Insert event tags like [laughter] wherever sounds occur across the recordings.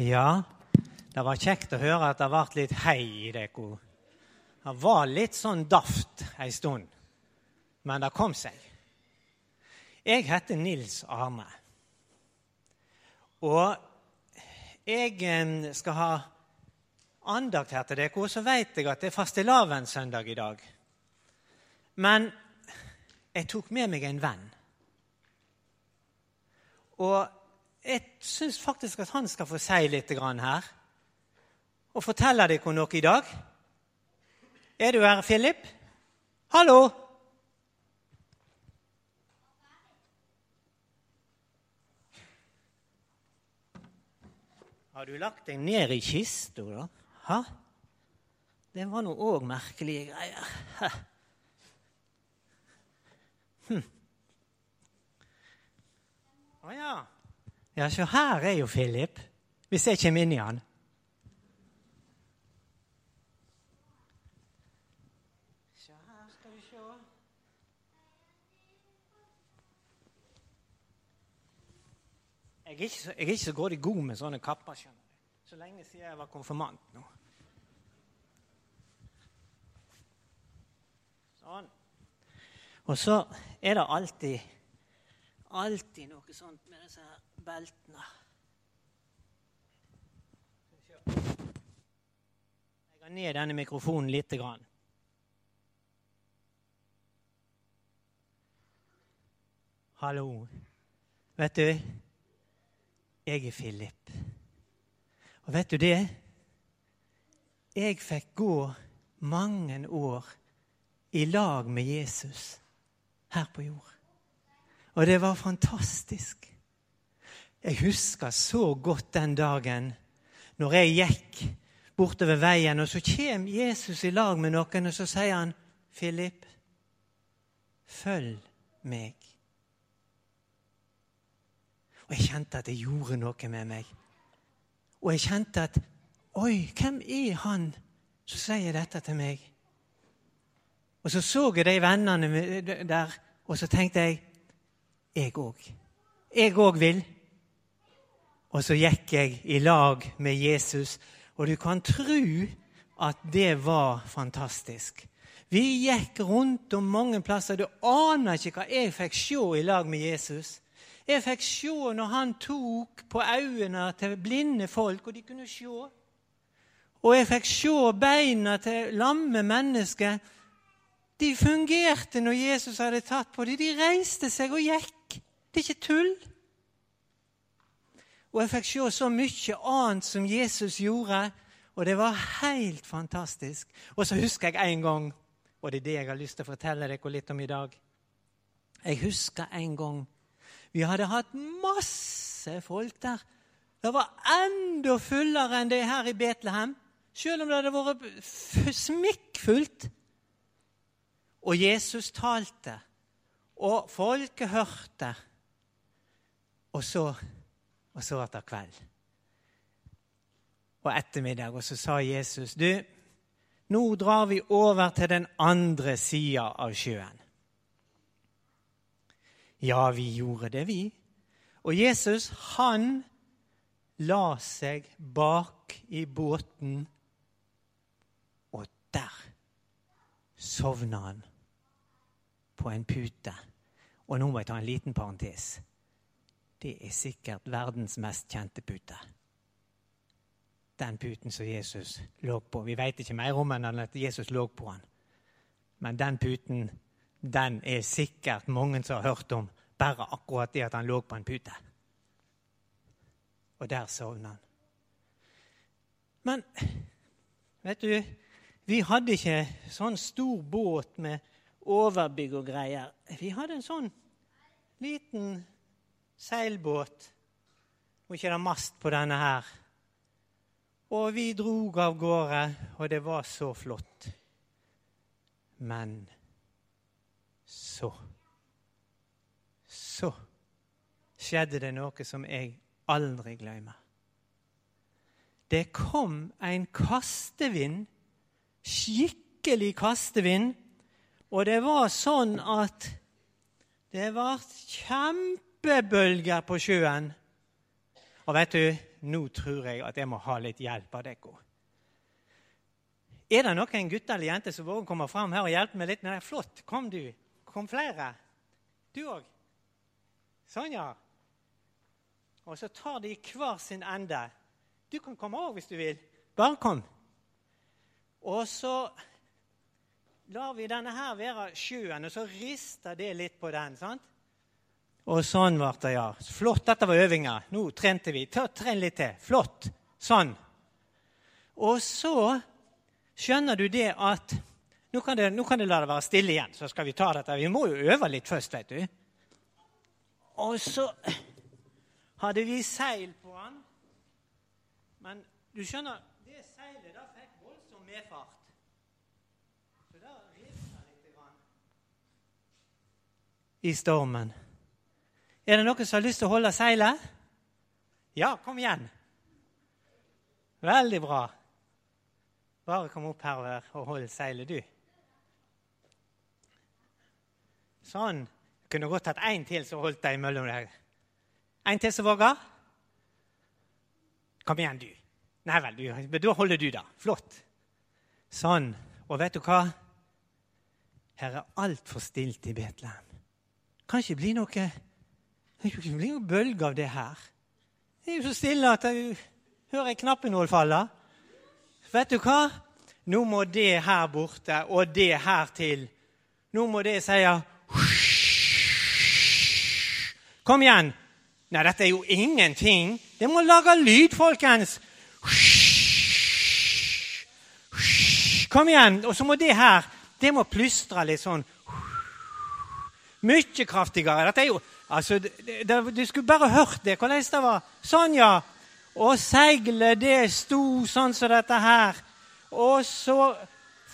Ja, det var kjekt å høre at det ble litt hei i dere. Det var litt sånn daft ei stund, men det kom seg. Jeg heter Nils Arne. Og jeg skal ha andakt her til dere, så vet jeg at det er fastelavnssøndag i dag. Men jeg tok med meg en venn. Og jeg syns faktisk at han skal få si litt her. Og fortelle dere noe i dag. Er du her, Philip? Hallo! Har du lagt deg ned i kista, da? Hæ? Det var nå òg merkelige greier. Hm. Å ja. Ja, så her er jo Philip, hvis jeg kommer inn i han. Så her skal vi se. Jeg er ikke så, jeg er ikke så grådig god med sånne kapper. skjønner du. Så lenge siden jeg var konfirmant nå. Sånn. Og så er det alltid, alltid noe sånt med disse her beltene. Jeg har ned denne mikrofonen lite grann. Hallo. Vet du, jeg er Philip. Og vet du det? Jeg fikk gå mange år i lag med Jesus her på jord. Og det var fantastisk. Jeg husker så godt den dagen når jeg gikk bortover veien, og så kommer Jesus i lag med noen, og så sier han, 'Philip, følg meg.' Og jeg kjente at det gjorde noe med meg. Og jeg kjente at Oi, hvem er han som sier dette til meg? Og så så jeg de vennene der, og så tenkte jeg jeg òg. Jeg òg vil. Og så gikk jeg i lag med Jesus, og du kan tro at det var fantastisk. Vi gikk rundt om mange plasser. Du aner ikke hva jeg fikk se i lag med Jesus. Jeg fikk se når han tok på øynene til blinde folk, og de kunne se. Og jeg fikk se beina til lamme mennesker. De fungerte når Jesus hadde tatt på dem. De reiste seg og gikk. Det er ikke tull. Og jeg fikk se så mye annet som Jesus gjorde, og det var helt fantastisk. Og så husker jeg en gang, og det er det jeg har lyst til å fortelle dere litt om i dag Jeg husker en gang vi hadde hatt masse folk der. Det var enda fullere enn det her i Betlehem, selv om det hadde vært smikkfullt. Og Jesus talte, og folket hørte. Og så og så etter kveld. Og ettermiddag, og så sa Jesus, du, nå drar vi over til den andre sida av sjøen. Ja, vi gjorde det, vi. Og Jesus, han la seg bak i båten, og der sovna han på en pute. Og nå må jeg ta en liten parentes det er sikkert verdens mest kjente pute. Den puten som Jesus lå på. Vi vet ikke mer om den enn at Jesus lå på den. Men den puten den er sikkert mange som har hørt om. Bare akkurat det at han lå på en pute. Og der sovna han. Men vet du, vi hadde ikke sånn stor båt med overbygg og greier. Vi hadde en sånn liten seilbåt. Og ikke det mast på denne her. Og vi drog av gårde, og det var så flott. Men så Så skjedde det noe som jeg aldri glemmer. Det kom en kastevind, skikkelig kastevind, og det var sånn at det ble kjempe kjempebølger på sjøen. Og vet du, nå tror jeg at jeg må ha litt hjelp av dere. Er det noen gutter eller jenter som våger å komme fram her og hjelpe meg litt med det? Flott. Kom, du. Kom flere. Du òg. Sånn, ja. Og så tar de hver sin ende. Du kan komme òg hvis du vil. Bare kom. Og så lar vi denne her være sjøen, og så rister det litt på den. sant? Og sånn ble det, ja. Flott. Dette var øvinga. Nå trente vi. Ta, Tren litt til. Flott. Sånn. Og så skjønner du det at nå kan, det, nå kan det la det være stille igjen, så skal vi ta dette. Vi må jo øve litt først, vet du. Og så hadde vi seil på den. Men du skjønner, det seilet da fikk voldsom medfart. Så da rista litt grann. i stormen. Er det noen som har lyst til å holde seilet? Ja, kom igjen. Veldig bra. Bare kom opp her og hold seilet, du. Sånn. Jeg kunne godt hatt én til som holdt deg mellom der. En til som våger? Kom igjen, du. Nei vel, du. Da holder du, da. Flott. Sånn. Og vet du hva? Her er altfor stilt i Betlehem. Kan ikke bli noe Det blir noen bølge av det her. Det er jo så stille at jeg hører ei knappenål falle. Vet du hva? Nå må det her borte og det her til. Nå må det si Kom igjen! Nei, dette er jo ingenting. Det må lage lyd, folkens. Kom igjen! Og så må det her det må plystre litt sånn. Mye kraftigere. Dette er jo altså, Du skulle bare hørt det, hvordan det var. Sånn, ja. Og seilet, det sto sånn som dette her. Og så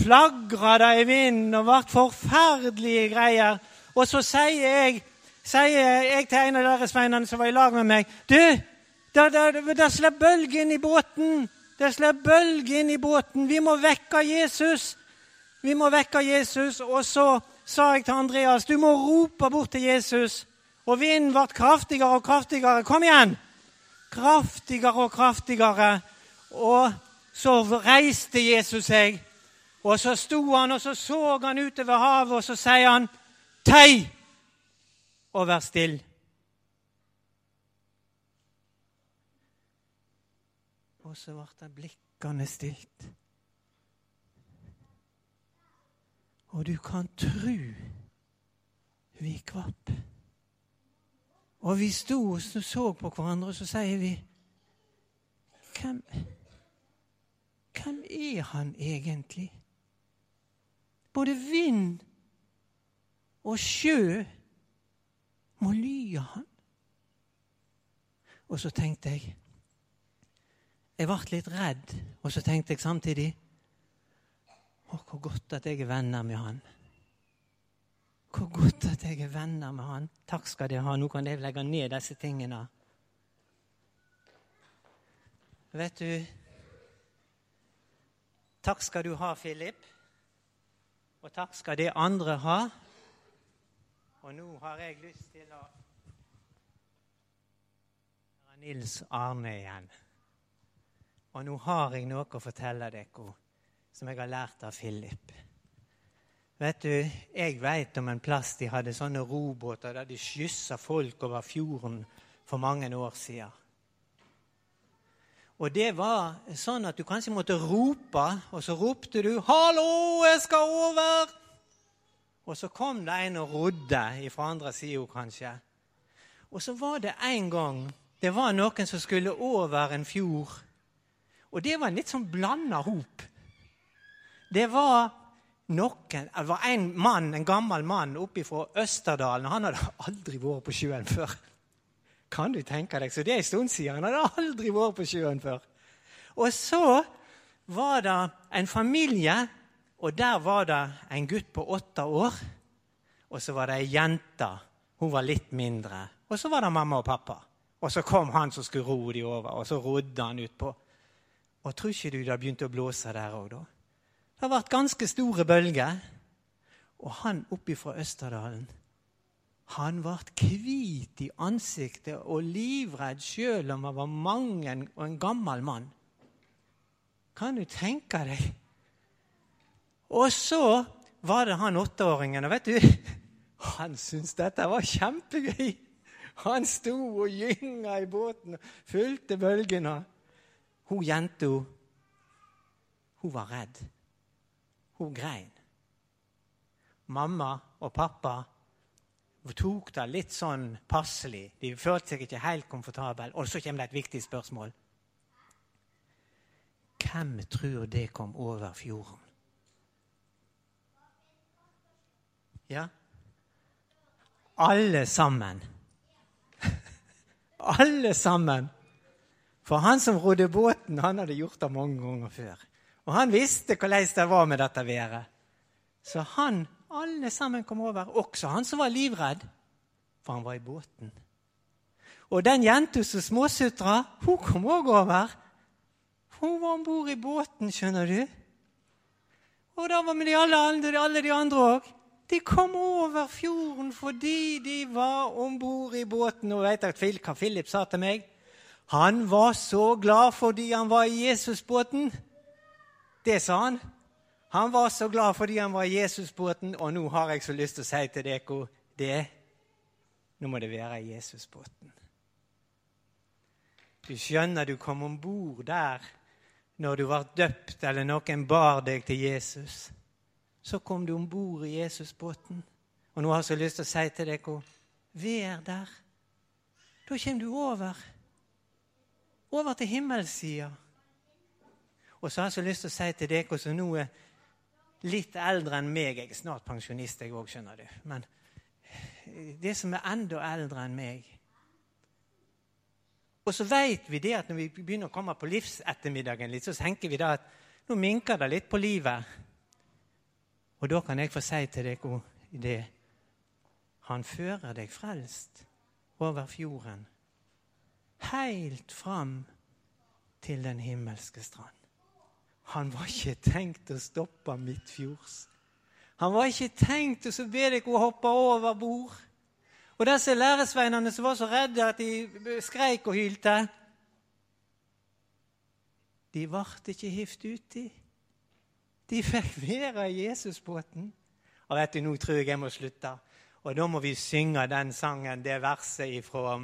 flagra det i vinden og ble forferdelige greier. Og så sier jeg, sier jeg til en av deres sveinene som var i lag med meg Du, det, det, det slipper bølger inn i båten. Det slipper bølger inn i båten. Vi må vekke Jesus. Vi må vekke Jesus. Og så sa jeg til Andreas du må rope bort til Jesus. Og vinden ble kraftigere og kraftigere. Kom igjen! Kraftigere og kraftigere. Og så reiste Jesus seg, og så sto han, og så så han utover havet, og så sier han, 'Tei, og vær still'. Og så ble blikkene stilt. Og du kan tru vi kvapp. Og vi sto og så på hverandre, og så sier vi Hvem hvem er han egentlig? Både vind og sjø må lye han. Og så tenkte jeg Jeg ble litt redd, og så tenkte jeg samtidig Å, hvor godt at jeg er venner med han. Hvor godt at jeg er venner med han. Takk skal dere ha. Nå kan dere legge ned disse tingene. Vet du Takk skal du ha, Philip. Og takk skal det andre ha. Og nå har jeg lyst til å Nils Arne igjen. Og nå har jeg noe å fortelle dere som jeg har lært av Philip. Vet du, Jeg vet om en plass de hadde sånne robåter der de skyssa folk over fjorden for mange år siden. Og det var sånn at du kanskje måtte rope, og så ropte du 'Hallo, jeg skal over!' Og så kom det en og rodde fra andre sida, kanskje. Og så var det en gang det var noen som skulle over en fjord. Og det var en litt sånn blanda hop. Det var noen Det var en mann, en gammel mann oppe fra Østerdalen. Han hadde aldri vært på sjøen før. Kan du tenke deg? Så det er en stund siden. Han hadde aldri vært på sjøen før. Og så var det en familie, og der var det en gutt på åtte år. Og så var det ei jente. Hun var litt mindre. Og så var det mamma og pappa. Og så kom han som skulle ro dem over, og så rodde han utpå. Og tror ikke du det begynte å blåse der òg, da? Det har vært ganske store bølger. Og han oppi fra Østerdalen Han ble hvit i ansiktet og livredd sjøl om han var mange og en gammel mann. Kan du tenke deg? Og så var det han åtteåringen. Og vet du, han syntes dette var kjempegøy. Han sto og gynga i båten og fulgte bølgene. Hun jenta, hun var redd. Hun grein. Mamma og pappa tok det litt sånn passelig. De følte seg ikke helt komfortable. Og så kommer det et viktig spørsmål. Hvem tror det kom over fjorden? Ja? Alle sammen. [laughs] Alle sammen. For han som rodde båten, han hadde gjort det mange ganger før. Og han visste hvordan det var med dette været. Så han, alle sammen kom over. Også han som var livredd, for han var i båten. Og den jenta som småsutra, hun kom òg over. Hun var om bord i båten, skjønner du. Og da var med de alle, alle de andre òg. De kom over fjorden fordi de var om bord i båten. Og vet dere hva Philip sa til meg? Han var så glad fordi han var i Jesusbåten. Det sa han. Han var så glad fordi han var i Jesusbåten, og nå har jeg så lyst til å si til dere det Nå må det være i Jesusbåten. Du skjønner du kom om bord der når du var døpt, eller noen bar deg til Jesus. Så kom du om bord i Jesusbåten. Og nå har jeg så lyst til å si til dere vær der. Da kommer du over. Over til himmelssida. Og så har jeg så lyst til å si til dere som nå er litt eldre enn meg Jeg er snart pensjonist, jeg òg, skjønner du. Men det som er enda eldre enn meg Og så vet vi det at når vi begynner å komme på livsettermiddagen litt, så tenker vi da at nå minker det litt på livet. Og da kan jeg få si til dere det Han fører deg frelst over fjorden, heilt fram til den himmelske strand. Han var ikke tenkt å stoppe midtfjords. Han var ikke tenkt å be dere å hoppe over bord. Og disse læresveinene som var så redde at de skreik og hylte, de ble ikke hivd uti. De fikk være i Jesusbåten. Og vet du, nå tror jeg jeg må slutte. Og da må vi synge den sangen, det verset ifra,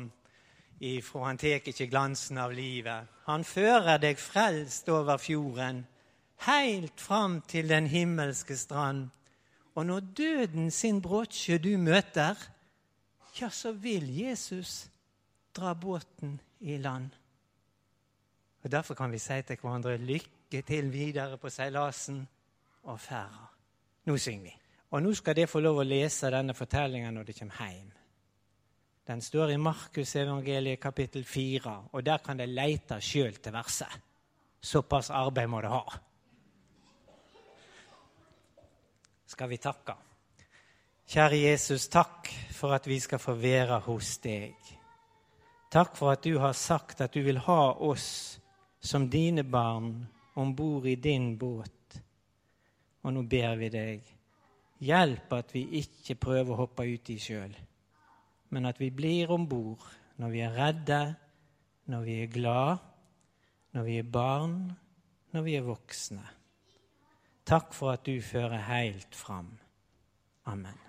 ifra Han tek ikke glansen av livet. Han fører deg frelst over fjorden, heilt fram til den himmelske strand. Og når døden sin bråtsjø du møter, ja, så vil Jesus dra båten i land. Og Derfor kan vi si til hverandre lykke til videre på seilasen og ferda. Nå synger vi. Og nå skal dere få lov å lese denne fortellingen når dere kommer hjem. Den står i Markus evangeliet kapittel 4, og der kan dere lete sjøl til verset. Såpass arbeid må dere ha. Skal vi takke? Kjære Jesus, takk for at vi skal få være hos deg. Takk for at du har sagt at du vil ha oss som dine barn om bord i din båt. Og nå ber vi deg, hjelp at vi ikke prøver å hoppe uti sjøl, men at vi blir om bord når vi er redde, når vi er glad, når vi er barn, når vi er voksne. Takk for at du fører helt fram. Amen.